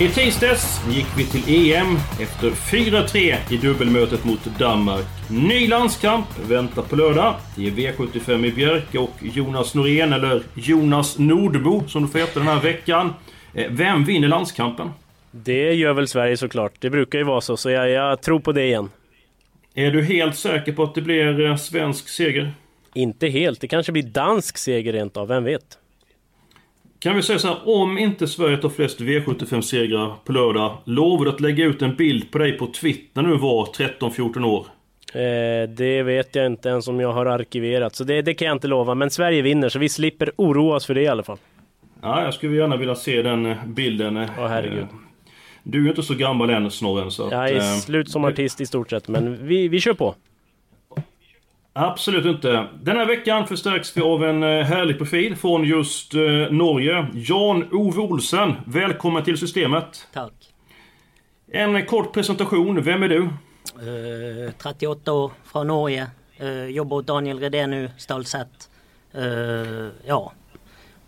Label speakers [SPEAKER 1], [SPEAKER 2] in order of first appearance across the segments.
[SPEAKER 1] I tisdags gick vi till EM efter 4-3 i dubbelmötet mot Danmark. Ny landskamp väntar på lördag. Det är V75 i Björke och Jonas Norén, eller Jonas Nordbo som du får heta den här veckan. Eh, vem vinner landskampen?
[SPEAKER 2] Det gör väl Sverige såklart. Det brukar ju vara så, så jag, jag tror på det igen.
[SPEAKER 1] Är du helt säker på att det blir eh, svensk seger?
[SPEAKER 2] Inte helt. Det kanske blir dansk seger rent av, vem vet?
[SPEAKER 1] Kan vi säga så här, om inte Sverige tar flest V75-segrar på lördag, lovar du att lägga ut en bild på dig på Twitter när du var 13-14 år?
[SPEAKER 2] Eh, det vet jag inte ens om jag har arkiverat, så det, det, kan jag inte lova. Men Sverige vinner, så vi slipper oroa oss för det i alla fall.
[SPEAKER 1] Ja, jag skulle gärna vilja se den eh, bilden.
[SPEAKER 2] Åh oh, herregud. Eh,
[SPEAKER 1] du är ju inte så gammal än Snorren, så
[SPEAKER 2] Jag är eh, slut som artist i stort sett, men vi, vi kör på.
[SPEAKER 1] Absolut inte. Den här veckan förstärks vi av en eh, härlig profil från just eh, Norge. Jan-Ove Olsen, välkommen till systemet.
[SPEAKER 3] Tack.
[SPEAKER 1] En kort presentation, vem är du?
[SPEAKER 3] Uh, 38 år, från Norge. Uh, jobbar åt Daniel Redén nu, stolt sett. Uh, ja.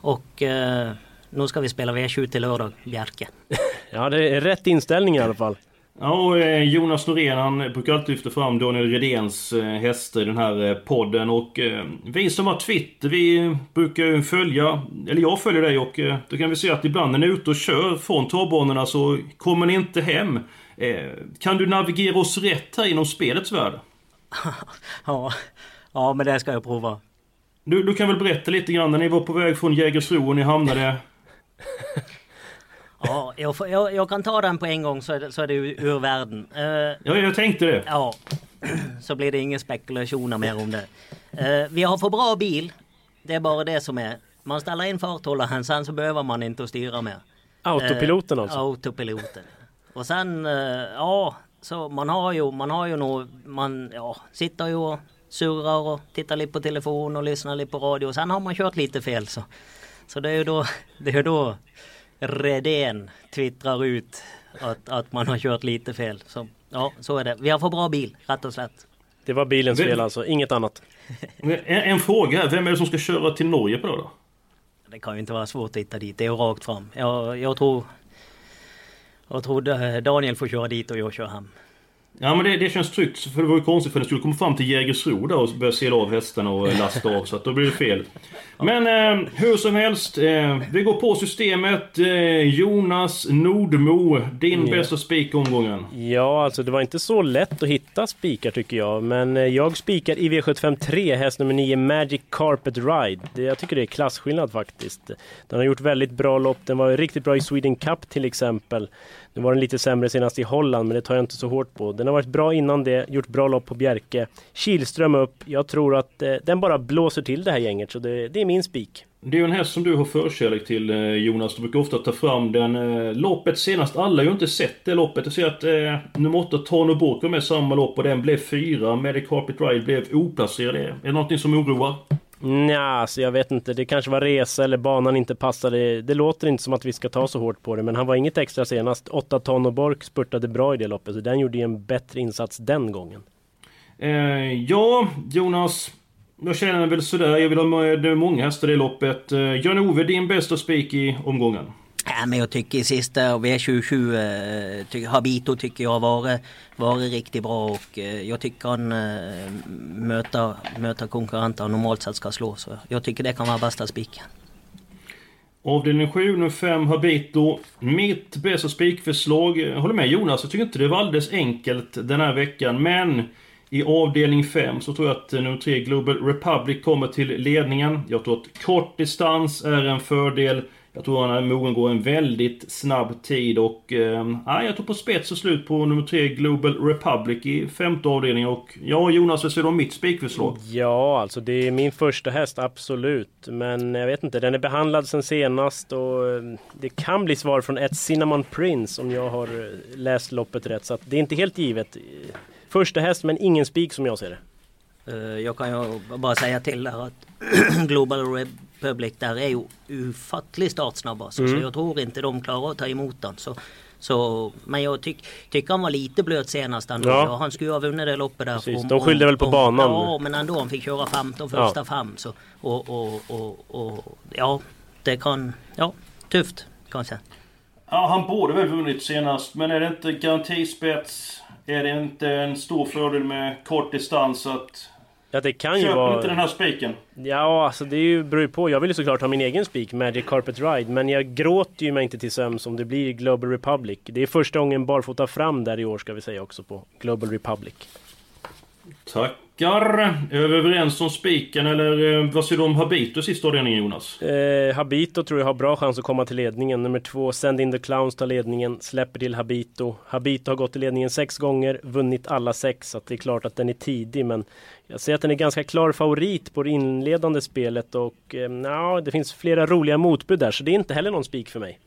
[SPEAKER 3] Och uh, nu ska vi spela V20 till lördag, Bjerke.
[SPEAKER 2] ja, det är rätt inställning i alla fall.
[SPEAKER 1] Ja, och eh, Jonas Norén han brukar alltid lyfta fram Daniel Redéns eh, hästar i den här eh, podden och vi som har Twitter vi brukar följa, eller jag följer dig och då kan vi se att ibland när ni är ute och kör från travbanorna så kommer ni inte hem. Kan du navigera oss rätt här inom spelets värld?
[SPEAKER 3] ja, ja men det ska jag prova.
[SPEAKER 1] Du, du kan väl berätta lite grann när ni var på väg från Jägersro och ni hamnade
[SPEAKER 3] Ja, jag, jag, jag, kan ta den på en gång så är det, så är det ur, ur världen. Uh,
[SPEAKER 1] ja, jag tänkte det.
[SPEAKER 3] Ja, så blir det inga spekulationer mer om det. Uh, vi har för bra bil. Det är bara det som är. Man ställer in farthållaren, sen så behöver man inte att styra mer.
[SPEAKER 2] Autopiloten alltså?
[SPEAKER 3] Autopiloten. Och sen, ja, så man har ju, man har ju nog, man ja, sitter ju och surrar och tittar lite på telefon och lyssnar lite på radio. Sen har man kört lite fel så. Så det är ju då, det är då Redén twittrar ut att, att man har kört lite fel. Så, ja, så är det. Vi har för bra bil, rätt och slätt.
[SPEAKER 2] Det var bilens fel alltså, inget annat.
[SPEAKER 1] En, en fråga, vem är det som ska köra till Norge på det då?
[SPEAKER 3] Det kan ju inte vara svårt att hitta dit, det är rakt fram. Jag, jag tror... Jag tror Daniel får köra dit och jag kör hem.
[SPEAKER 1] Ja men det, det känns tryggt, för det var ju konstigt för den skulle komma fram till Jägersro där och börja sela av hästarna och lasta av, så att då blir det fel. Men eh, hur som helst, eh, vi går på systemet. Eh, Jonas Nordmo, din ja. bästa spik omgången.
[SPEAKER 2] Ja, alltså det var inte så lätt att hitta spikar tycker jag. Men eh, jag spikar i V75 3, häst nummer 9, Magic Carpet Ride. Det, jag tycker det är klasskillnad faktiskt. Den har gjort väldigt bra lopp, den var riktigt bra i Sweden Cup till exempel. Nu var den lite sämre senast i Holland, men det tar jag inte så hårt på. Den har varit bra innan det, gjort bra lopp på Bjerke. Kilström upp. Jag tror att eh, den bara blåser till det här gänget, så det, det är min spik.
[SPEAKER 1] Det är ju en häst som du har förkärlek till eh, Jonas. Du brukar ofta ta fram den. Eh, loppet senast, alla har ju inte sett det loppet. Jag ser att eh, nummer 8, Tarnoburg var med samma lopp och den blev fyra. Medic Carpet Ride blev oplacerad. Är det någonting som oroar?
[SPEAKER 2] Nja, så jag vet inte. Det kanske var resa eller banan inte passade. Det låter inte som att vi ska ta så hårt på det. Men han var inget extra senast. 8 ton och Bork spurtade bra i det loppet. Så den gjorde ju en bättre insats den gången.
[SPEAKER 1] Eh, ja, Jonas. Jag känner väl sådär. Jag vill ha eh, med många hästar i loppet. Eh, Jan-Ove, din bästa spik i omgången?
[SPEAKER 3] Ja, men jag tycker sista V27 eh, ty, Habito tycker jag har varit, varit riktigt bra och eh, jag tycker han eh, möter, möter konkurrenter normalt sett ska slå. Så jag tycker det kan vara bästa spiken.
[SPEAKER 1] Avdelning 7, nummer 5, Habito. Mitt bästa spikförslag, jag håller med Jonas, jag tycker inte det var alldeles enkelt den här veckan. Men I avdelning 5 så tror jag att nummer 3 Global Republic kommer till ledningen. Jag tror att kort distans är en fördel. Jag tror han är mogen går en väldigt snabb tid och... Eh, jag tror på spets och slut på nummer 3 Global Republic i femte avdelningen och... Ja Jonas, vad säger du om mitt spikförslag?
[SPEAKER 2] Ja, alltså det är min första häst, absolut. Men jag vet inte, den är behandlad sen senast och eh, det kan bli svar från ett Cinnamon Prince om jag har eh, läst loppet rätt. Så att det är inte helt givet. Första häst men ingen spik som jag ser det.
[SPEAKER 3] Eh, jag kan ju bara säga till där att Global Public där är ju ufattligt startsnabb alltså. Mm. Så jag tror inte de klarar att ta emot den. Så, så, men jag tyck, tycker han var lite blöt senast ändå. Ja. Han skulle ju ha vunnit det loppet där.
[SPEAKER 2] Precis, om, de skyllde väl på om, banan.
[SPEAKER 3] Ja men ändå han fick köra 15 första ja. fem. Så, och, och, och, och, ja det kan, ja tufft kanske.
[SPEAKER 1] Ja han borde väl vunnit senast men är det inte garantispets? Är det inte en stor fördel med kort distans att
[SPEAKER 2] Ja det kan ju vara...
[SPEAKER 1] inte den här spiken.
[SPEAKER 2] Ja alltså det är ju, beror ju på. Jag vill ju såklart ha min egen spik, Magic Carpet Ride. Men jag gråter ju mig inte till sömns om det blir Global Republic. Det är första gången barfota fram där i år ska vi säga också på Global Republic.
[SPEAKER 1] Tack spikar. Är vi överens om spiken eller eh, vad säger du om Habito sista avdelningen Jonas?
[SPEAKER 2] Eh, Habito tror jag har bra chans att komma till ledningen. Nummer två, Send in the Clowns tar ledningen, släpper till Habito. Habito har gått till ledningen sex gånger, vunnit alla sex. Så det är klart att den är tidig men jag ser att den är ganska klar favorit på det inledande spelet och eh, ja, det finns flera roliga motbud där så det är inte heller någon spik för mig.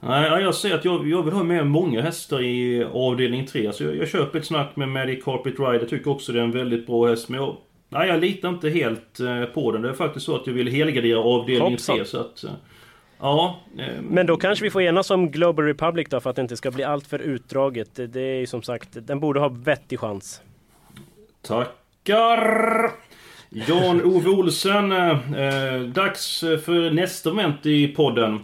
[SPEAKER 1] Nej, jag säger att jag, jag vill ha med många hästar i avdelning 3. Så jag, jag köper ett snack med Magic Carpet Ride. Jag tycker också det är en väldigt bra häst. Men jag, nej, jag litar inte helt eh, på den. Det är faktiskt så att jag vill helgardera avdelning Hoppsan. 3. Så att, eh, ja,
[SPEAKER 2] eh, Men då kanske vi får enas om Global Republic då för att det inte ska bli allt för utdraget. Det är ju som sagt, den borde ha vettig chans.
[SPEAKER 1] Tackar! Jan-Ove Olsen, eh, dags för nästa moment i podden.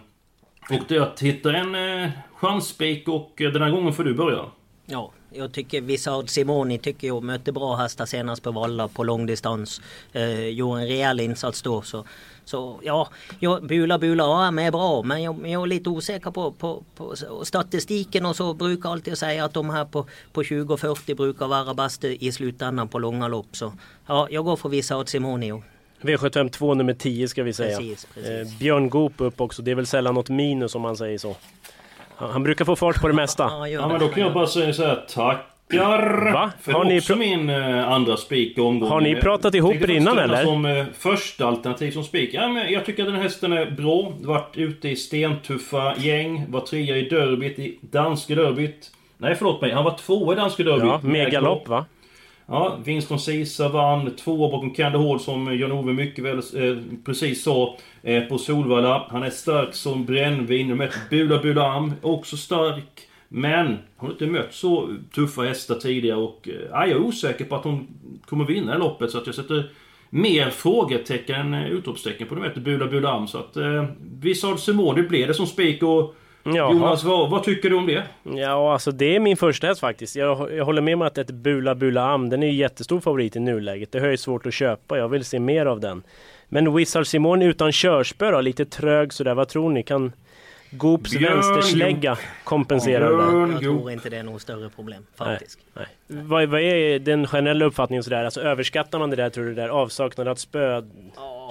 [SPEAKER 1] Och du hittar en eh, chansspik och eh, den här gången får du börja.
[SPEAKER 3] Ja, jag tycker Wizard Simoni tycker jag mötte bra hästar senast på Valla på långdistans. Eh, gjorde en rejäl insats då. Så, så ja, jag, Bula Bula AM är bra men jag, jag är lite osäker på, på, på, statistiken och så brukar alltid säga att de här på, på 20 och 40 brukar vara bäst i slutändan på långa lopp. Så ja, jag går för Wizard Simoni.
[SPEAKER 2] V752 nummer 10 ska vi säga.
[SPEAKER 3] Precis, precis.
[SPEAKER 2] Eh, Björn Goop upp också. Det är väl sällan något minus om man säger så. Han, han brukar få fart på det mesta.
[SPEAKER 1] ja, men då kan jag bara säga så här. Tackar!
[SPEAKER 2] Va?
[SPEAKER 1] För har ni också min eh, andra spik.
[SPEAKER 2] Har ni pratat ihop er innan eller?
[SPEAKER 1] som eh, första alternativ som spik. Ja, men jag tycker att den här hästen är bra. Varit ute i stentuffa gäng. Var trea i derbyt, i danska derbyt. Nej förlåt mig, han var tvåa i danska derbyt. Ja,
[SPEAKER 2] megalopp va?
[SPEAKER 1] Ja, Winston Sisa vann två bakom Kander Hård som Jan-Ove mycket väl eh, precis sa eh, på Solvalla. Han är stark som brännvin. De heter Bula Bulam, också stark. Men hon har inte mött så tuffa hästar tidigare och eh, jag är osäker på att hon kommer vinna loppet så att jag sätter mer frågetecken än utropstecken på de heter Bula Bulam. Så att eh, Wizard Simone blev det som spik och Jaha. Jonas, vad, vad, tycker du om det?
[SPEAKER 2] Ja, alltså det är min första häst faktiskt. Jag, jag håller med om att ett Bula Bula Am, den är ju jättestor favorit i nuläget. Det har jag svårt att köpa. Jag vill se mer av den. Men Wizard Simon utan körspö då, lite trög sådär. Vad tror ni? Kan Goops vänsterslägga kompensera det
[SPEAKER 3] där? Jag tror inte det är något större problem faktiskt.
[SPEAKER 2] Nej, nej. Vad, vad, är den generella uppfattningen sådär? Alltså överskattar man det där tror du? Där avsaknad av spö?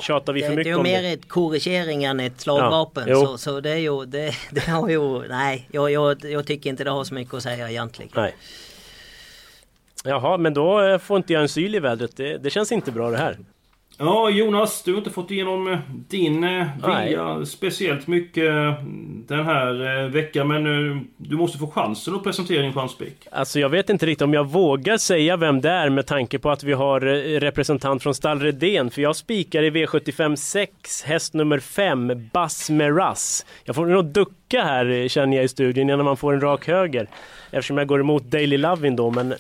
[SPEAKER 2] Tjatar vi för mycket
[SPEAKER 3] om det? Det är ju mer ett korrigering än ett slagvapen. Ja, så, så det är ju, det, det har ju, nej, jag, jag, jag tycker inte det har så mycket att säga egentligen.
[SPEAKER 2] Nej. Jaha, men då eh, får inte jag en syl i vädret. Det, det känns inte bra det här.
[SPEAKER 1] Ja Jonas, du har inte fått igenom eh, din eh, vilja speciellt mycket eh, den här veckan. Men du måste få chansen att presentera din chanspik.
[SPEAKER 2] Alltså jag vet inte riktigt om jag vågar säga vem det är med tanke på att vi har representant från Stall Redén. För jag spikar i V75 6, häst nummer 5, Bas Meras. Jag får nog ducka här känner jag i studion innan man får en rak höger. Eftersom jag går emot Daily Lovin då. Men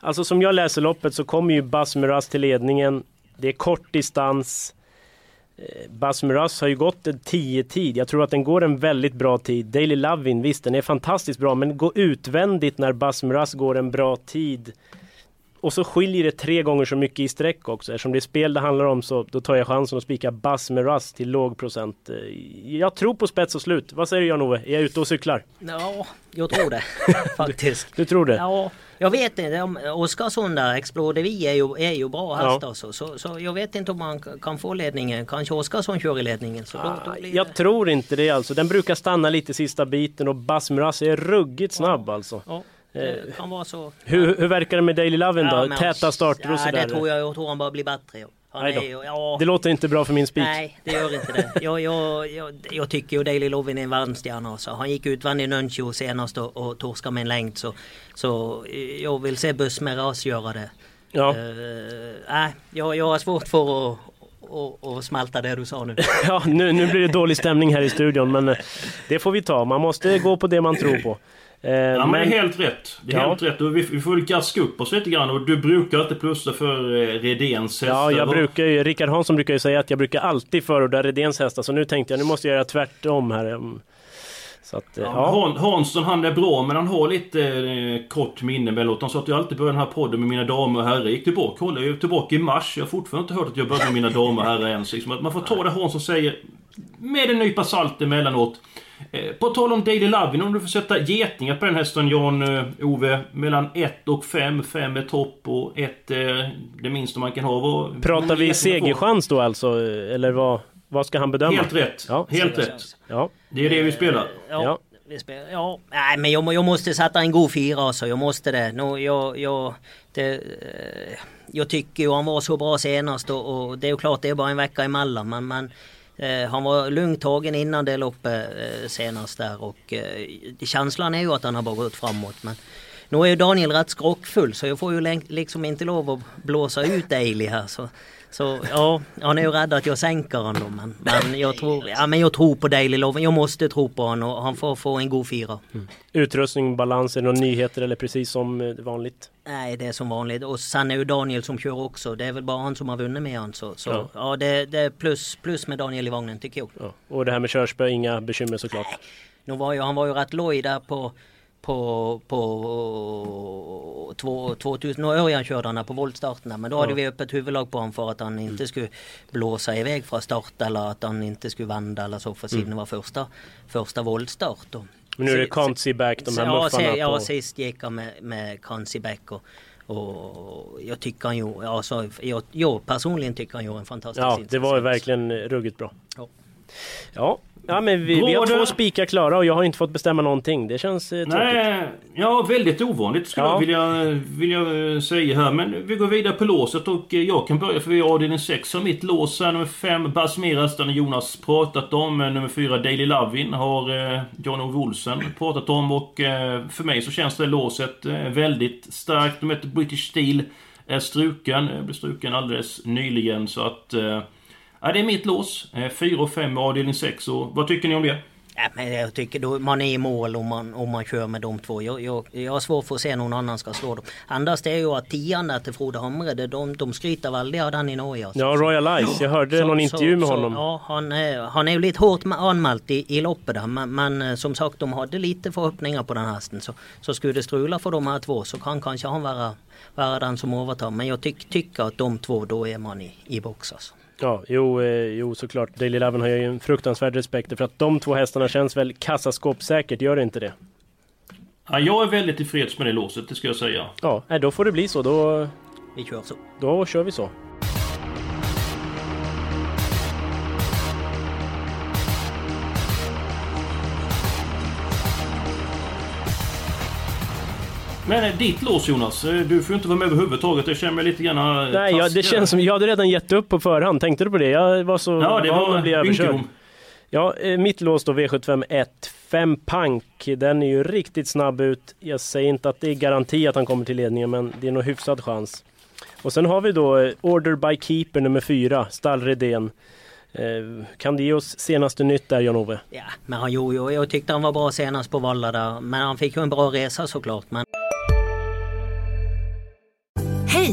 [SPEAKER 2] alltså som jag läser loppet så kommer ju Bas Meras till ledningen. Det är kort distans. Eh, Basmuras har ju gått en 10-tid. Jag tror att den går en väldigt bra tid. Daily Lovin, visst den är fantastiskt bra men gå utvändigt när Basmuras går en bra tid. Och så skiljer det tre gånger så mycket i sträck också. Eftersom det är spel det handlar om så då tar jag chansen att spika Basmuras till låg procent. Eh, jag tror på spets och slut. Vad säger du Jan-Ove? Är jag ute och cyklar?
[SPEAKER 3] Ja, jag tror det faktiskt.
[SPEAKER 2] Du, du tror det?
[SPEAKER 3] Ja. Jag vet inte, om Oskarsson där, Exploder Vi är ju, är ju bra
[SPEAKER 2] Ja.
[SPEAKER 3] hästar så, så, jag vet inte om man k- kan få ledningen. Kanske Oskarsson kör i ledningen. Så då, då blir
[SPEAKER 2] Jag
[SPEAKER 3] det...
[SPEAKER 2] tror inte det alltså. Den brukar stanna lite sista biten och Basmuras är ruggigt snabb alltså.
[SPEAKER 3] Ja, det kan vara så.
[SPEAKER 2] Hur, hur verkar det med Daily Loven då?
[SPEAKER 3] Ja,
[SPEAKER 2] Täta starter och
[SPEAKER 3] Ja,
[SPEAKER 2] sådär?
[SPEAKER 3] det tror jag. Jag tror han bara blir bättre. Ja. Ju, ja,
[SPEAKER 2] Det låter inte bra för min spik.
[SPEAKER 3] Nej, det gör inte det. Jag, jag, jag, jag tycker ju Daily Lovin är en världsstjärna. Alltså. Han gick ut vann i Nunchio senast och, och torskade med en längd. Så, så eh, jag vill se Buss Meras göra det.
[SPEAKER 2] Ja.
[SPEAKER 3] Eh, Nej, jag, jag har svårt för att och, och smälta det du sa nu.
[SPEAKER 2] Ja, nu, nu blir det dålig stämning här i studion men eh, det får vi ta. Man måste gå på det man tror på. Eh,
[SPEAKER 1] Ja men det är helt rätt. Det är
[SPEAKER 2] Ja.
[SPEAKER 1] helt rätt. Vi, vi får väl gaska upp oss lite grann. Och du brukar inte plussa för eh, Redéns hästar.
[SPEAKER 2] Ja, jag brukar ju, Rickard Hansson brukar ju säga att jag brukar alltid förorda Redéns hästar så nu tänkte jag nu måste jag göra tvärtom här. Mm. Så att, eh,
[SPEAKER 1] Ja,
[SPEAKER 2] ja.
[SPEAKER 1] Han, Hansson han är bra men han har lite eh, kort minne emellanåt. Han sa att jag alltid börjar den här podden med mina damer och herrar. Jag gick tillbaka, kolla, jag är tillbaka i mars. Jag har fortfarande inte hört att jag började med mina damer och herrar ens. Liksom, man får ta det Hansson säger med en nypa salt emellanåt. Eh, på tal om Daily Lovin, om du får sätta getingar på den hästen Jan-Ove. mellan 1 och 5. 5 är topp och 1 är det minsta man kan ha. Vad-
[SPEAKER 2] Pratar vi segerchans då alltså? Eller vad, vad ska han bedöma?
[SPEAKER 1] Helt rätt.
[SPEAKER 2] Ja.
[SPEAKER 1] Helt rätt.
[SPEAKER 2] Ja.
[SPEAKER 1] Det är det vi spelar.
[SPEAKER 3] Ja,
[SPEAKER 2] Ja.
[SPEAKER 3] Vi spelar, ja. Nej men jag, jag måste sätta en god fyra alltså. Jag måste det. Nu, jag, jag, det eh, jag tycker ju han var så bra senast och, och det är ju klart det är bara en vecka emellan. Men, men eh, han var lugnt tagen innan det loppet eh, senast där och eh, känslan är ju att han har bara gått framåt. Men nu är ju Daniel rätt skrockfull så jag får ju liksom inte lov att blåsa ut Daily här. Så, så ja, han är ju rädd att jag sänker honom. Men, men, jag, tror, ja, men jag tror på Daily Love. Jag måste tro på honom och han får få en god fyra.
[SPEAKER 2] Utrustning, balans, är det några nyheter eller precis som eh, vanligt?
[SPEAKER 3] Nej, det är som vanligt. Och sen är ju Daniel som kör också. Det är väl bara han som har vunnit med han. Så, så
[SPEAKER 2] Ja.
[SPEAKER 3] ja, det, det är plus, plus med Daniel i vagnen tycker jag.
[SPEAKER 2] Ja. Och det här med körspö, inga bekymmer såklart.
[SPEAKER 3] Nu var ju, han var ju rätt loj där på på, på två, 2000, nu Örjan körde han på voltstarterna men då hade vi öppet huvudlag på honom för att han inte skulle blåsa iväg från start eller att han inte skulle vända eller så för sin det var första, första voltstart.
[SPEAKER 2] Men nu är det see back, de här
[SPEAKER 3] ja,
[SPEAKER 2] muffarna
[SPEAKER 3] ja,
[SPEAKER 2] på...
[SPEAKER 3] sist gick han med, med Kansi Beck och, och jag tycker han ju, alltså, jag, jag personligen tycker han gör en fantastisk
[SPEAKER 2] Ja,
[SPEAKER 3] insats.
[SPEAKER 2] det var ju verkligen ruggigt bra.
[SPEAKER 3] Ja.
[SPEAKER 2] Ja, ja men vi, vi har två spikar klara och jag har inte fått bestämma någonting. Det känns eh, tråkigt.
[SPEAKER 1] Nej, ja väldigt ovanligt skulle
[SPEAKER 2] Ja.
[SPEAKER 1] jag vilja, vilja eh, säga här. Men vi går vidare på låset och eh, jag kan börja för vi har avdelning 6 av mitt lås här. Nummer 5 Basmeras, den har Jonas pratat om. Eh, Nummer 4 Daily Lovin har eh, Jan-Ove Olsen pratat om och eh, för mig så känns det låset eh, väldigt starkt. Nummer 1 British Steel är struken, blev struken alldeles nyligen så att... Eh, ja, det är mitt lås. 4 och 5 i avdelning 6 och vad tycker ni om det?
[SPEAKER 3] Ja, men jag tycker då man är i mål om man, om man kör med de två. Jag, jag, jag har svårt för att se någon annan ska slå dem. Annars det är ju att tian där till Frode Hamre, de, de skryter väldigt av den i Norge. Alltså.
[SPEAKER 2] Ja, Royal Ice. Jag hörde
[SPEAKER 3] Så-
[SPEAKER 2] någon
[SPEAKER 3] så-
[SPEAKER 2] intervju med
[SPEAKER 3] så,
[SPEAKER 2] honom.
[SPEAKER 3] Ja, han är, han är ju lite hårt anmält i, i loppet där. Men, men eh, som sagt, de hade lite förhoppningar på den här hästen. Så, så skulle det strula för de här två så kan kanske han vara, vara den som övertar. Men jag tyck, tycker att de två, då är man i, i box alltså.
[SPEAKER 2] Ja, jo, eh, jo såklart. Daily Eleven har jag ju en fruktansvärd respekt för att de två hästarna känns väl kassaskåpssäkert, gör det inte det?
[SPEAKER 1] Ja, jag är väldigt tillfreds med det låset, det ska jag säga.
[SPEAKER 2] Ja, nej, då får det bli så. Då,
[SPEAKER 3] Vi kör så.
[SPEAKER 2] då kör vi så.
[SPEAKER 1] Men eh, ditt lås Jonas, eh, du får ju inte vara med överhuvudtaget. Jag känner mig lite grann eh,
[SPEAKER 2] Nej, ja, det känns som jag hade redan gett upp på förhand. Tänkte du på det? Jag var så
[SPEAKER 1] Ja, det var
[SPEAKER 2] bli överkörd. Ja, eh, mitt lås då V75 1. 5 Pank. Den är ju riktigt snabb ut. Jag säger inte att det är garanti att han kommer till ledningen, men det är nog hyfsad chans. Och sen har vi då eh, Order by Keeper nummer 4, Stall Redén. Eh, kan du ge oss senaste nytt där Jan-Ove?
[SPEAKER 3] Ja, men han gjorde ju, jag tyckte han var bra senast på Valla där. Men han fick ju en bra resa såklart. Men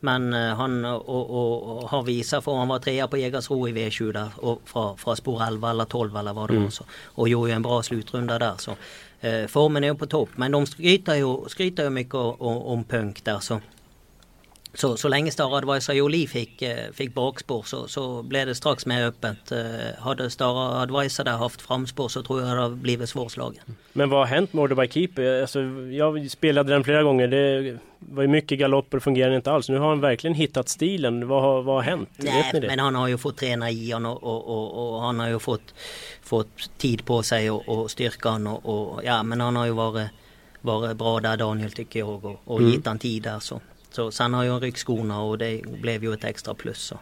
[SPEAKER 3] Men uh, han och, och, och, har visat, för han var trea på Jägersro i V20 där och från, från spår 11 eller 12 eller vad det mm. var så. Och gjorde en bra slutrunda där så. Uh, formen är på topp men de skryter ju, skryter ju mycket om, om Punk där så. Så, så länge Star Advisor Jolie fick, eh, fick bakspår så, så blev det strax mer öppet. Eh, hade Star Advisor där haft framspår så tror jag det hade blivit svårslagen.
[SPEAKER 2] Men vad har hänt med Order by Keeper? Alltså, jag spelade den flera gånger. Det var ju mycket galopper och fungerade inte alls. Nu har han verkligen hittat stilen. Vad har, vad har hänt?
[SPEAKER 3] Nej, men han har ju fått träna i honom och, och, och, och, han har ju fått, fått tid på sig och, och styrkan och, och ja men han har ju varit, varit bra där Daniel tycker jag och, och mm. gett han tid där så. Så, sen har jag ryckskorna och det blev ju ett extra plus. Så,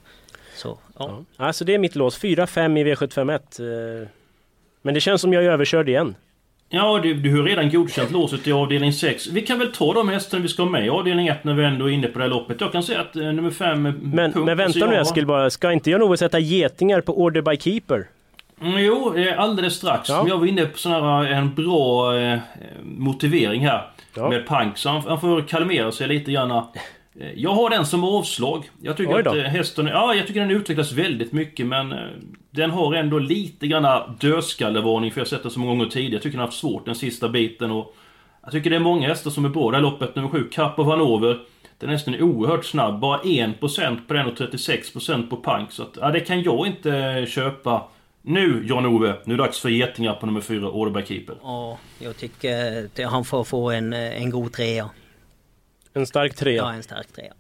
[SPEAKER 3] så ja.
[SPEAKER 2] ja. Alltså det är mitt lås, 4-5 i V751. Eh, men det känns som jag är överkörd igen.
[SPEAKER 1] Ja, du, du har redan godkänt låset i avdelning 6. Vi kan väl ta de hästarna vi ska ha med i avdelning 1 när vi ändå är inne på det här loppet. Jag kan säga att eh, nummer 5...
[SPEAKER 2] Men, men vänta nu Eskil bara, ska inte jag nog sätta getingar på Order by Keeper?
[SPEAKER 1] Mm, jo, eh, alldeles strax. Ja. Jag var inne på sån här, en bra eh, motivering här ja. med Pank. Så han, han får kalmera sig lite grann. Eh, jag har den som avslag. Jag tycker att eh, hästen... Ja, jag tycker den utvecklas väldigt mycket men... Eh, den har ändå lite grann dödskallevarning för jag har sett den så många gånger tidigare. Jag tycker den har haft svårt den sista biten och... Jag tycker det är många hästar som är bra det här loppet. Nummer 7, Kapp of Hanover. Den hästen är oerhört snabb. Bara 1% på den och 36% på Pank. Så att, ja, det kan jag inte köpa. Nu Jan-Ove, nu är det dags för getingar på nummer 4, Orderberg Keeper.
[SPEAKER 3] Ja, jag tycker att han får få en, en god trea.
[SPEAKER 2] En stark trea?
[SPEAKER 3] Ja, en stark trea.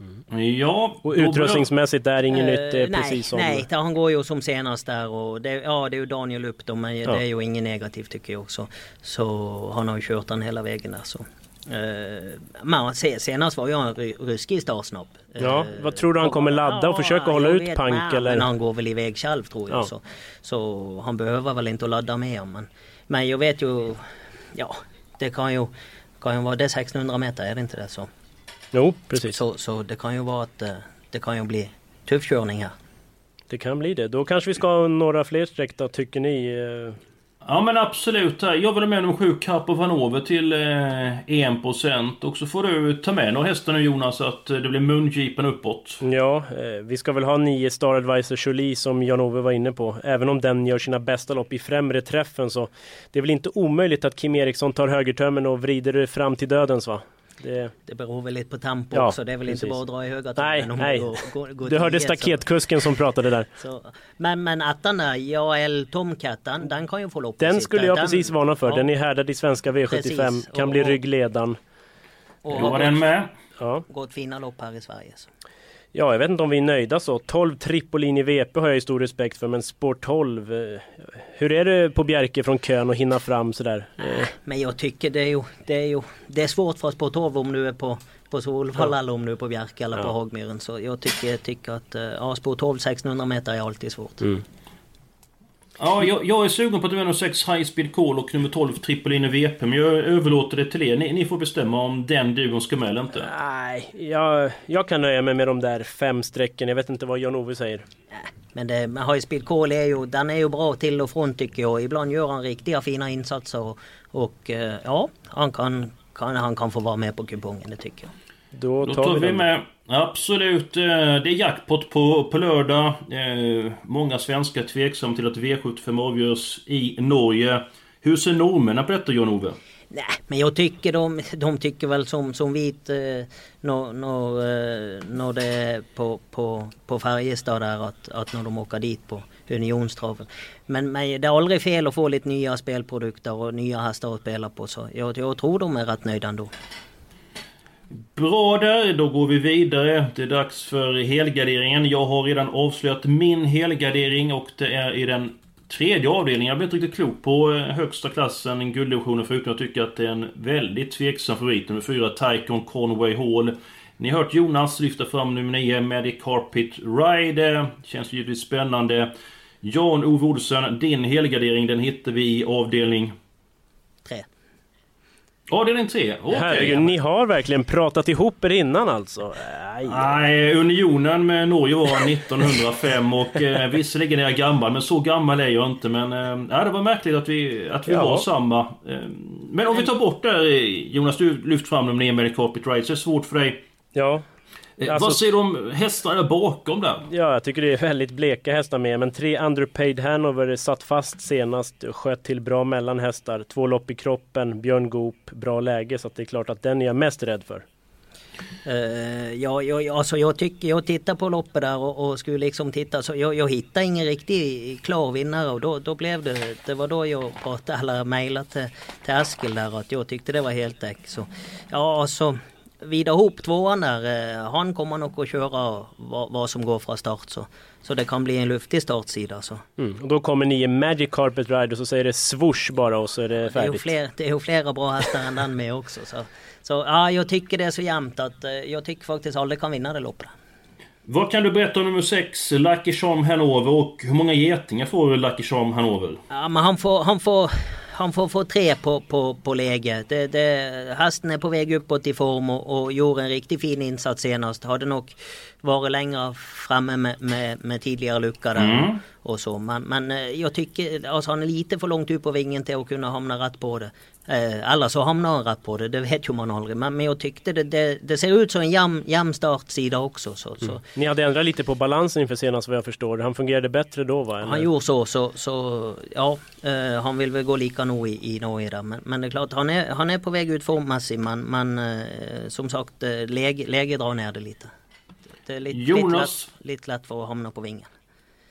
[SPEAKER 1] Mm. Ja,
[SPEAKER 2] och utrustningsmässigt är inget uh, nytt, är
[SPEAKER 3] nej,
[SPEAKER 2] precis som...
[SPEAKER 3] Nej, han går ju som senast där och det, ja, det är ju Daniel upp då men ja. det är ju inget negativt tycker jag också. Så han har ju kört den hela vägen där så. Men senast var jag en ruskig startsnabb.
[SPEAKER 2] Ja, vad tror du han kommer ladda och försöka hålla ut Pank eller?
[SPEAKER 3] Men han går väl iväg själv tror jag. Ja. Så, så han behöver väl inte ladda mer. Men, men jag vet ju, ja det kan ju, kan ju vara, det är 1600 meter är det inte det så?
[SPEAKER 2] Jo, precis.
[SPEAKER 3] Så, så det kan ju vara att eh, det kan ju bli tuff körning här.
[SPEAKER 2] Det kan bli det. Då kanske vi ska ha några fler streck då, tycker ni?
[SPEAKER 1] Ja men absolut. Jag vill ha med nummer 7 Cup of Hanover till eh, 1% och så får du ta med några hästar nu Jonas så att eh, det blir mungipen uppåt.
[SPEAKER 2] Ja, eh, vi ska väl ha nio Star Advisor Jolie som Jan-Ove var inne på. Även om den gör sina bästa lopp i främre träffen så det är väl inte omöjligt att Kim Eriksson tar högertömmen och vrider fram till dödens va?
[SPEAKER 3] Det, det beror väl lite på tempo ja, också. Det är väl precis. inte bara att dra i höga
[SPEAKER 2] Nej, nej. Går, går, går du hörde staketkusken som pratade där.
[SPEAKER 3] Så, men, men attan där, Jael Tomcat, den, den kan ju få lopp
[SPEAKER 2] Den skulle jag den, precis varna för. Ja. Den är härdad i svenska V75. Precis. Kan och, bli ryggledan.
[SPEAKER 1] Och, och har den med.
[SPEAKER 3] Ja. Gått fina lopp här i Sverige. Så.
[SPEAKER 2] Ja, jag vet inte om vi är nöjda så. 12 Tripolini VP har jag ju stor respekt för, men Spår 12. Eh, hur är det på Bjerke från kön och hinna fram sådär?
[SPEAKER 3] Äh, men jag tycker det är ju, det är ju, det är svårt för Spår 12 om du är på på Solvalla ja. eller om du är på Bjerke eller ja. på Hagmyren. Så jag tycker, tycker att eh, ja, spår 12 1600 meter är alltid svårt. Mm.
[SPEAKER 1] Ja, jag, jag, är sugen på att nummer 6 High Speed Call och nummer 12 Triple VP. Men jag överlåter det till er. Ni, ni får bestämma om den duon ska med eller inte.
[SPEAKER 2] Nej, jag, jag kan nöja mig med de där fem strecken. Jag vet inte vad Jan-Ove säger.
[SPEAKER 3] Men det, High Speed Call är ju, den är ju bra till och från tycker jag. Ibland gör han riktiga fina insatser. Och, och eh, ja, han kan, kan, han kan få vara med på kupongen, det tycker jag.
[SPEAKER 1] Då tar, Då tar vi, vi med Absolut. Eh, det är jackpot på, på lördag. Eh, många svenskar tveksamma till att V75 avgörs i Norge. Hur ser norrmännen på detta Jan-Ove?
[SPEAKER 3] Nej, men jag tycker de, de tycker väl som, som vit eh, när, när, eh, när det är på, på, på Färjestad där att, att när de åker dit på Unionstraven. Men, men det är aldrig fel att få lite nya spelprodukter och nya hästar att spela på så jag, jag tror de är rätt nöjda ändå.
[SPEAKER 1] Bra där, då går vi vidare. Det är dags för helgarderingen. Jag har redan avslöjat min helgardering och det är i den tredje avdelningen. Jag blir inte riktigt klok på eh, högsta klassen, gulddivisionen, förutom jag tycker att det är en väldigt tveksam favorit. Nummer 4, Tycon Conway Hall. Ni har hört Jonas lyfta fram nummer 9, Medic Carpet Ride. Känns givetvis spännande. Jan-Ove Olsson, din helgardering den hittar vi i avdelning...
[SPEAKER 3] 3.
[SPEAKER 1] Ja, det är en tre. Okay.
[SPEAKER 2] Herregud, ni har verkligen pratat ihop er innan alltså?
[SPEAKER 1] Aj. Nej, unionen med Norge var 1905 och eh, visserligen är jag gammal, men så gammal är jag inte. Men eh, det var märkligt att vi, att vi ja. var samma. Eh, men om vi tar bort det Jonas, du lyft fram ner med Carpet Ride, så är det svårt för dig.
[SPEAKER 2] Ja.
[SPEAKER 1] Eh, alltså, Vad säger du om hästarna bakom där?
[SPEAKER 2] Ja, jag tycker det är väldigt bleka hästar med. Men tre underpaid Hanover satt fast senast. Sköt till bra mellan hästar. Två lopp i kroppen. Björn Goop, bra läge. Så det är klart att den är jag mest rädd för.
[SPEAKER 3] Uh, ja, jag, alltså jag tycker, jag tittar på loppet där och, och skulle liksom titta så jag, jag hittade ingen riktig klar vinnare och då, då blev det, det var då jag pratade eller mejlade till, till Askild där att jag tyckte det var helt däck. Så ja, alltså vida ihop tvåan där. Eh, han kommer nog att köra vad, vad, som går från start. Så, så det kan bli en luftig startsida. Så.
[SPEAKER 2] Mm. Och då kommer ni i Magic Carpet Ride och så säger det swoosh bara och så är det färdigt.
[SPEAKER 3] Det är ju, fler, det är ju flera bra hästar än den med också. Så, så ja, jag tycker det är så jämnt att eh, jag tycker faktiskt alla kan vinna det loppet.
[SPEAKER 1] Vad kan du berätta om nummer 6, Lucky Charm Hanover och hur många getingar får Lucky Charm Hanover?
[SPEAKER 3] Ja men han får, han får han får få tre på, på, på läge. Det, det, hästen är på väg uppåt i form och, och gjorde en riktigt fin insats senast. Hade nog varit längre framme med, med, med tidigare lucka där. Mm. Och så. Men, men eh, jag tycker alltså han är lite för långt upp på vingen till att kunna hamna rätt på det. Eh, alla så hamnar han rätt på det, det vet ju man aldrig. Men, men jag tyckte det, det, det ser ut som en jämn, jämn startsida också. Så, mm. så.
[SPEAKER 2] Ni hade ändrat lite på balansen inför senast vad jag förstår. Han fungerade bättre då va?
[SPEAKER 3] Eller? Han gjorde så, så, så ja. Eh, han vill väl gå lika nog i, i Norge där. Men, men det är klart, han är, han är på väg ut formmässigt. Men, men eh, som sagt, eh, läge, läge drar ner det lite. Det är lite, Jonas. Lite lätt, lite lätt för att hamna på vingen.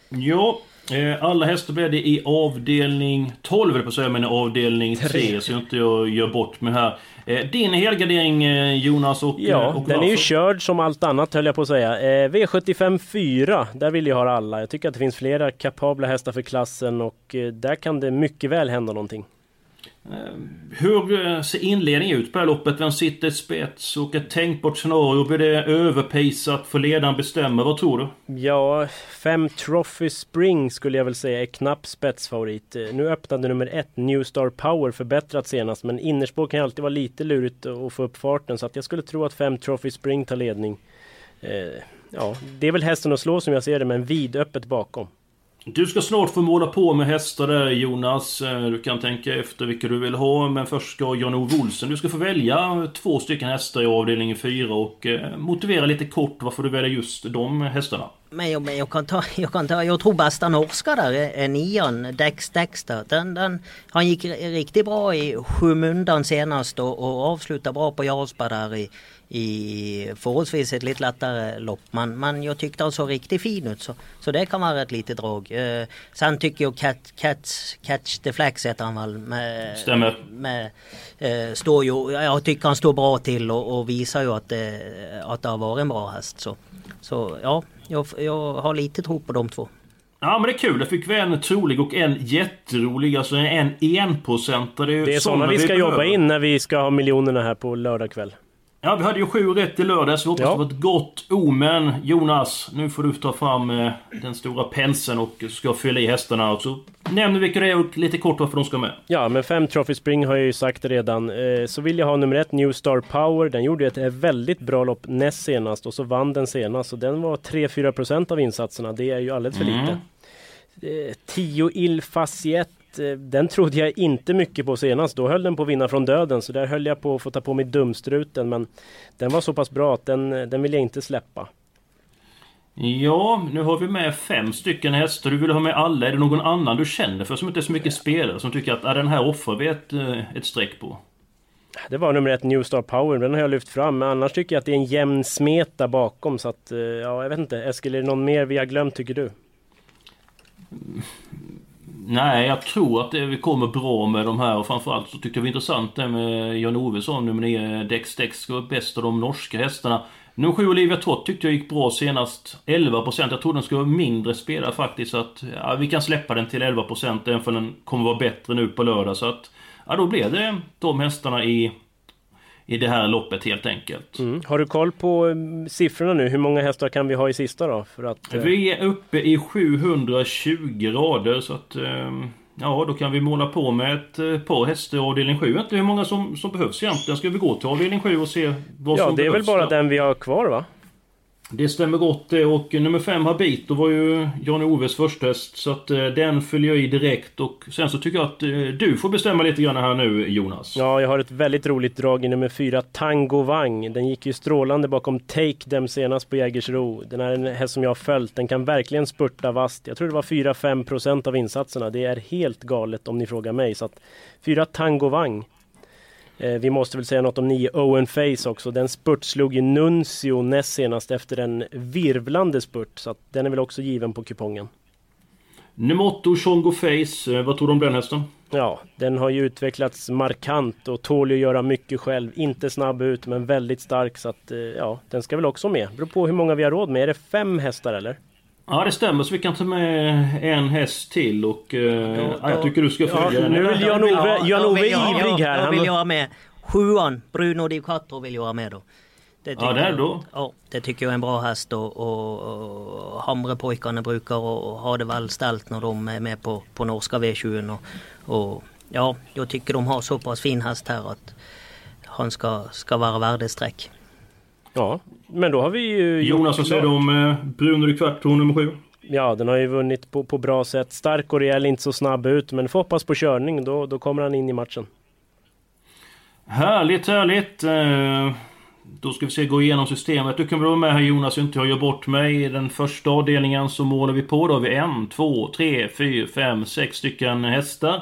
[SPEAKER 1] Ja, eh, alla hästar blev det i avdelning 12 eller på att säga, men avdelning 3 så jag inte jag gör bort mig här. Eh, din helgardering eh, Jonas och
[SPEAKER 2] Ja,
[SPEAKER 1] och
[SPEAKER 2] den är ju körd som allt annat höll jag på att säga. V75 4, där vill jag ha alla. Jag tycker att det finns flera kapabla hästar för klassen och där kan det mycket väl hända någonting.
[SPEAKER 1] Eh, hur eh, ser inledningen ut på det här loppet? Vem sitter i spets? Och ett tänkbart scenario? Blir det överpejsat? För ledaren bestämmer, Vad tror du?
[SPEAKER 2] Ja, fem Trophy Spring skulle jag väl säga är knapp spetsfavorit. Eh, nu öppnade nummer ett New Star Power förbättrat senast. Men innerspår kan ju alltid vara lite lurigt att få upp farten. Så att jag skulle tro att fem Trophy Spring tar ledning. ja, det är väl hästen att slå som jag ser det, men vidöppet bakom.
[SPEAKER 1] Du ska snart få måla på med hästar där Jonas. Eh, du kan tänka efter vilka du vill ha. Men först ska Jan-Ove Olsen. Du ska få välja två stycken hästar i avdelning 4 och eh, motivera lite kort varför du väljer just de hästarna.
[SPEAKER 3] Men jag, men jag kan ta, jag kan ta, jag tror bästa norska där är, nian, Dex Dexter. Den, den, han gick riktigt bra i skymundan senast och, och avslutade bra på Jarlsberg där i, i förhållsvis ett lite lättare lopp. Men, men jag tyckte han såg riktigt fin ut så, så det kan vara ett litet drag. Eh, sen tycker jag Cat, Catch, Catch the Flax heter han väl. Med,
[SPEAKER 1] Stämmer.
[SPEAKER 3] Med, eh, står ju, jag tycker han står bra till och, och visar ju att det, att det har varit en bra häst. Så, så ja, jag, jag har lite tro på de två.
[SPEAKER 1] Ja men det är kul, jag fick vi en trolig och en jätterolig, alltså en enprocentare.
[SPEAKER 2] Det är sådana vi ska vi jobba in när vi ska ha miljonerna här på lördag kväll.
[SPEAKER 1] Ja, vi hade ju sju rätt i lördags. Vi hoppas ja. det var ett gott omen. Jonas, nu får du ta fram eh, den stora penseln och ska fylla i hästarna. Och så nämner vilka det är och lite kort varför de ska med.
[SPEAKER 2] Ja, men fem Trophy Spring har jag ju sagt redan. Eh, så vill jag ha nummer ett, New Star Power. Den gjorde ett väldigt bra lopp näst senast och så vann den senast. Så den var 3-4% av insatserna. Det är ju alldeles för mm. lite. Eh, 10 Il Faciet Eh, den trodde jag inte mycket på senast. Då höll den på att vinna från döden. Så där höll jag på att få ta på mig dumstruten. Men den var så pass bra att den, den vill jag inte släppa.
[SPEAKER 1] Ja, nu har vi med fem stycken hästar. Du vill ha med alla. Är det någon annan du känner för som inte är så mycket spelare som tycker att ah, den här offrar vi ett, eh, ett streck på?
[SPEAKER 2] Det var nummer ett New Star Power, den har jag lyft fram. Men annars tycker jag att det är en jämn smeta bakom. Så att, eh, ja, jag vet inte. Eskil, är det någon mer vi har glömt tycker du?
[SPEAKER 1] Nej, jag tror att det, vi kommer bra med de här och framförallt så tyckte jag det var intressant det med Jan Ovesson, nummer 9, Dex Dex var bäst av de norska hästarna. Nummer 7 Olivia Trott tyckte jag gick bra senast. 11%. Jag trodde den skulle vara mindre spelare faktiskt. Så att ja, vi kan släppa den till 11% även för den kommer vara bättre nu på lördag. Så att ja, då blev det de hästarna i i det här loppet helt enkelt.
[SPEAKER 2] Mm. Har du koll på um, siffrorna nu? Hur många hästar kan vi ha i sista då? För att,
[SPEAKER 1] uh... Vi är uppe i 720 rader så att um, Ja, då kan vi måla på med ett eh, par hästar i avdelning 7. Jag vet inte hur många som, som behövs egentligen. Ska vi gå till avdelning 7 och se vad
[SPEAKER 2] Ja,
[SPEAKER 1] som
[SPEAKER 2] det är
[SPEAKER 1] behövs?
[SPEAKER 2] väl bara
[SPEAKER 1] Ja.
[SPEAKER 2] den vi har kvar va?
[SPEAKER 1] Det stämmer gott det och nummer 5 Habito var ju Jan-Oves första häst så att eh, den följer jag i direkt och sen så tycker jag att eh, du får bestämma lite grann här nu Jonas.
[SPEAKER 2] Ja, jag har ett väldigt roligt drag i nummer fyra, Tango Wang. Den gick ju strålande bakom Take Them senast på Jägersro. Den är en häst som jag har följt. Den kan verkligen spurta vast. Jag tror det var 4-5% av insatserna. Det är helt galet om ni frågar mig. Så att fyra Tango Wang. Eh, vi måste väl säga något om nio Owen Face också. Den spurtslog ju Nuncio näst senast efter en virvlande spurt. Så den är väl också given på kupongen.
[SPEAKER 1] Nummer 8 Chongo Face, eh, vad tror du om den hästen?
[SPEAKER 2] Ja, den har ju utvecklats markant och tål ju att göra mycket själv. Inte snabb ut men väldigt stark så att eh, ja, den ska väl också med. Beror på hur många vi har råd med. Är det fem hästar eller?
[SPEAKER 1] Ja det stämmer så vi kan ta med en häst till och eh, ja, jag tycker du ska
[SPEAKER 2] Ja,
[SPEAKER 1] följa den.
[SPEAKER 2] nu vill Jan-Ove
[SPEAKER 3] Ja,
[SPEAKER 2] Jan
[SPEAKER 3] då
[SPEAKER 2] ivrig här.
[SPEAKER 3] Då
[SPEAKER 2] Han-
[SPEAKER 3] vill jag ha med sjuan, Bruno Di Quattro vill jag ha med då. Det tycker
[SPEAKER 1] Ja, där
[SPEAKER 3] jag-
[SPEAKER 1] då.
[SPEAKER 3] Ja, det tycker jag är en bra häst och, och, och Hamrepojkarna brukar och, och ha det väl ställt när de är med på, på norska V20 och, och ja, jag tycker de har så pass fin häst här att han ska, ska vara värdestreck.
[SPEAKER 2] Ja, men då har vi ju...
[SPEAKER 1] Jonas, vad säger du om eh, Bruno de Quattro nummer 7?
[SPEAKER 2] Ja, den har ju vunnit på, på bra sätt. Stark och rejäl, inte så snabb ut. Men får hoppas på körning. Då, då kommer han in i matchen.
[SPEAKER 1] Härligt, härligt! Eh, Då ska vi se, gå igenom systemet. Du kan väl vara med här Jonas, så inte jag gör bort mig. I den första avdelningen så målar vi på. Då har vi en, två, tre, fyra, fem, sex stycken hästar.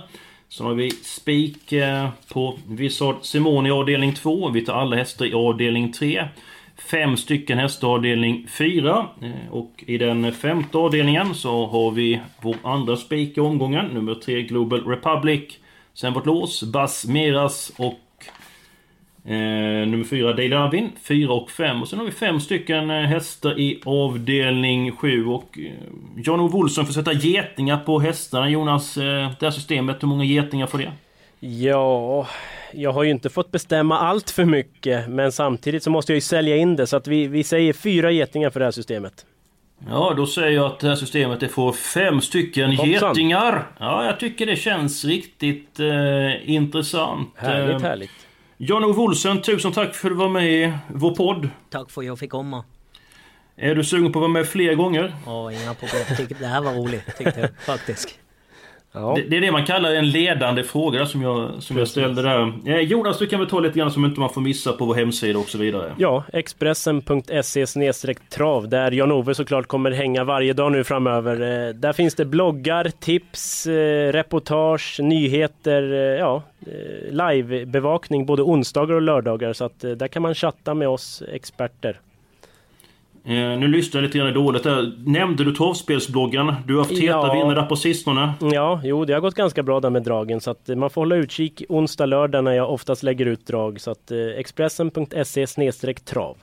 [SPEAKER 1] Sen har vi spik eh, på Vissard Simone i avdelning 2. Vi tar alla hästar i avdelning 3. Fem stycken hästar avdelning 4. Eh, och i den femte avdelningen så har vi vår andra spik i omgången. Nummer 3 Global Republic. Sen vårt lås, Bas Meras och Eh, nummer 4 Dale Arvin, 4 och 5. Och sen har vi fem stycken eh, hästar i avdelning 7. Och eh, Jan-Ove Olsson får sätta getingar på hästarna. Jonas, eh, det här systemet, hur många getingar får det?
[SPEAKER 2] Ja, jag har ju inte fått bestämma allt för mycket. Men samtidigt så måste jag ju sälja in det. Så att vi, vi säger fyra getingar för det här systemet.
[SPEAKER 1] Ja, då säger jag att det här systemet det får fem stycken
[SPEAKER 2] Hoppsan.
[SPEAKER 1] getingar. Ja, jag tycker det känns riktigt eh, intressant.
[SPEAKER 2] Härligt,
[SPEAKER 1] Eh,
[SPEAKER 2] härligt.
[SPEAKER 1] Jan-Ove Olsson, tusen tack för att du var med i vår podd.
[SPEAKER 3] Tack för att jag fick komma.
[SPEAKER 1] Är du sugen på att vara med fler gånger?
[SPEAKER 3] Ja, inga problem. Det här var roligt tyckte jag faktiskt.
[SPEAKER 2] Ja.
[SPEAKER 1] Det, det är det man kallar en ledande fråga som jag, som jag ställde där. Eh, Jonas, du kan väl ta lite grann som inte man får missa på vår hemsida och så vidare.
[SPEAKER 2] Ja, Expressen.se trav där Jan-Ove såklart kommer hänga varje dag nu framöver. Eh, Där finns det bloggar, tips, eh, reportage, nyheter, eh, ja, eh, livebevakning både onsdagar och lördagar. Så att eh, där kan man chatta med oss experter.
[SPEAKER 1] Eh, nu lyssnar jag lite grann dåligt där. Nämnde du torvspelsbloggen? Du har haft heta
[SPEAKER 2] Ja.
[SPEAKER 1] vinnare där på sistone.
[SPEAKER 2] Ja, jo, det har gått ganska bra där med dragen så att eh, man får hålla utkik onsdag, lördag när jag oftast lägger ut drag. Så att eh, Expressen.se trav.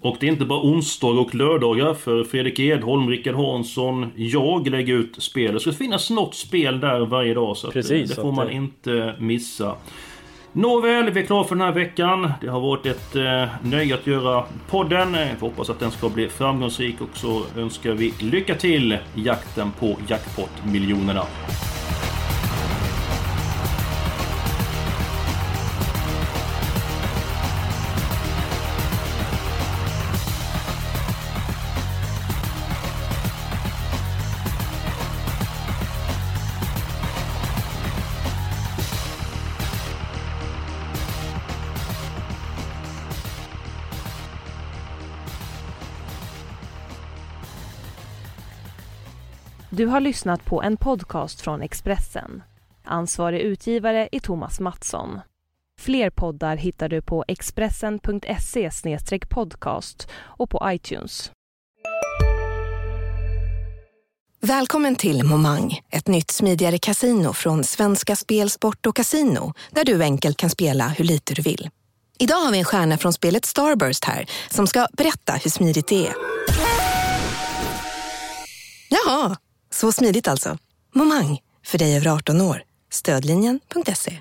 [SPEAKER 1] Och det är inte bara onsdagar och lördagar för Fredrik Edholm, Rickard Hansson, jag lägger ut spel. Det ska finnas något spel där varje dag så eh,
[SPEAKER 2] Precis,
[SPEAKER 1] det får man
[SPEAKER 2] eh,
[SPEAKER 1] inte missa. Nåväl, vi är klara för den här veckan. Det har varit ett eh, nöje att göra podden. Eh, vi hoppas att den ska bli framgångsrik och så önskar vi lycka till i jakten på jackpot-miljonerna.
[SPEAKER 4] Du har lyssnat på en podcast från Expressen. Ansvarig utgivare är Thomas Mattsson. Fler poddar hittar du på expressen.se podcast och på iTunes.
[SPEAKER 5] Välkommen till Momang, ett nytt smidigare casino från Svenska Spel, Sport och Casino där du enkelt kan spela hur lite du vill. Idag har vi en stjärna från spelet Starburst här som ska berätta hur smidigt det är. Jaha, så smidigt alltså. Momang, för dig över 18 år. Stödlinjen.se.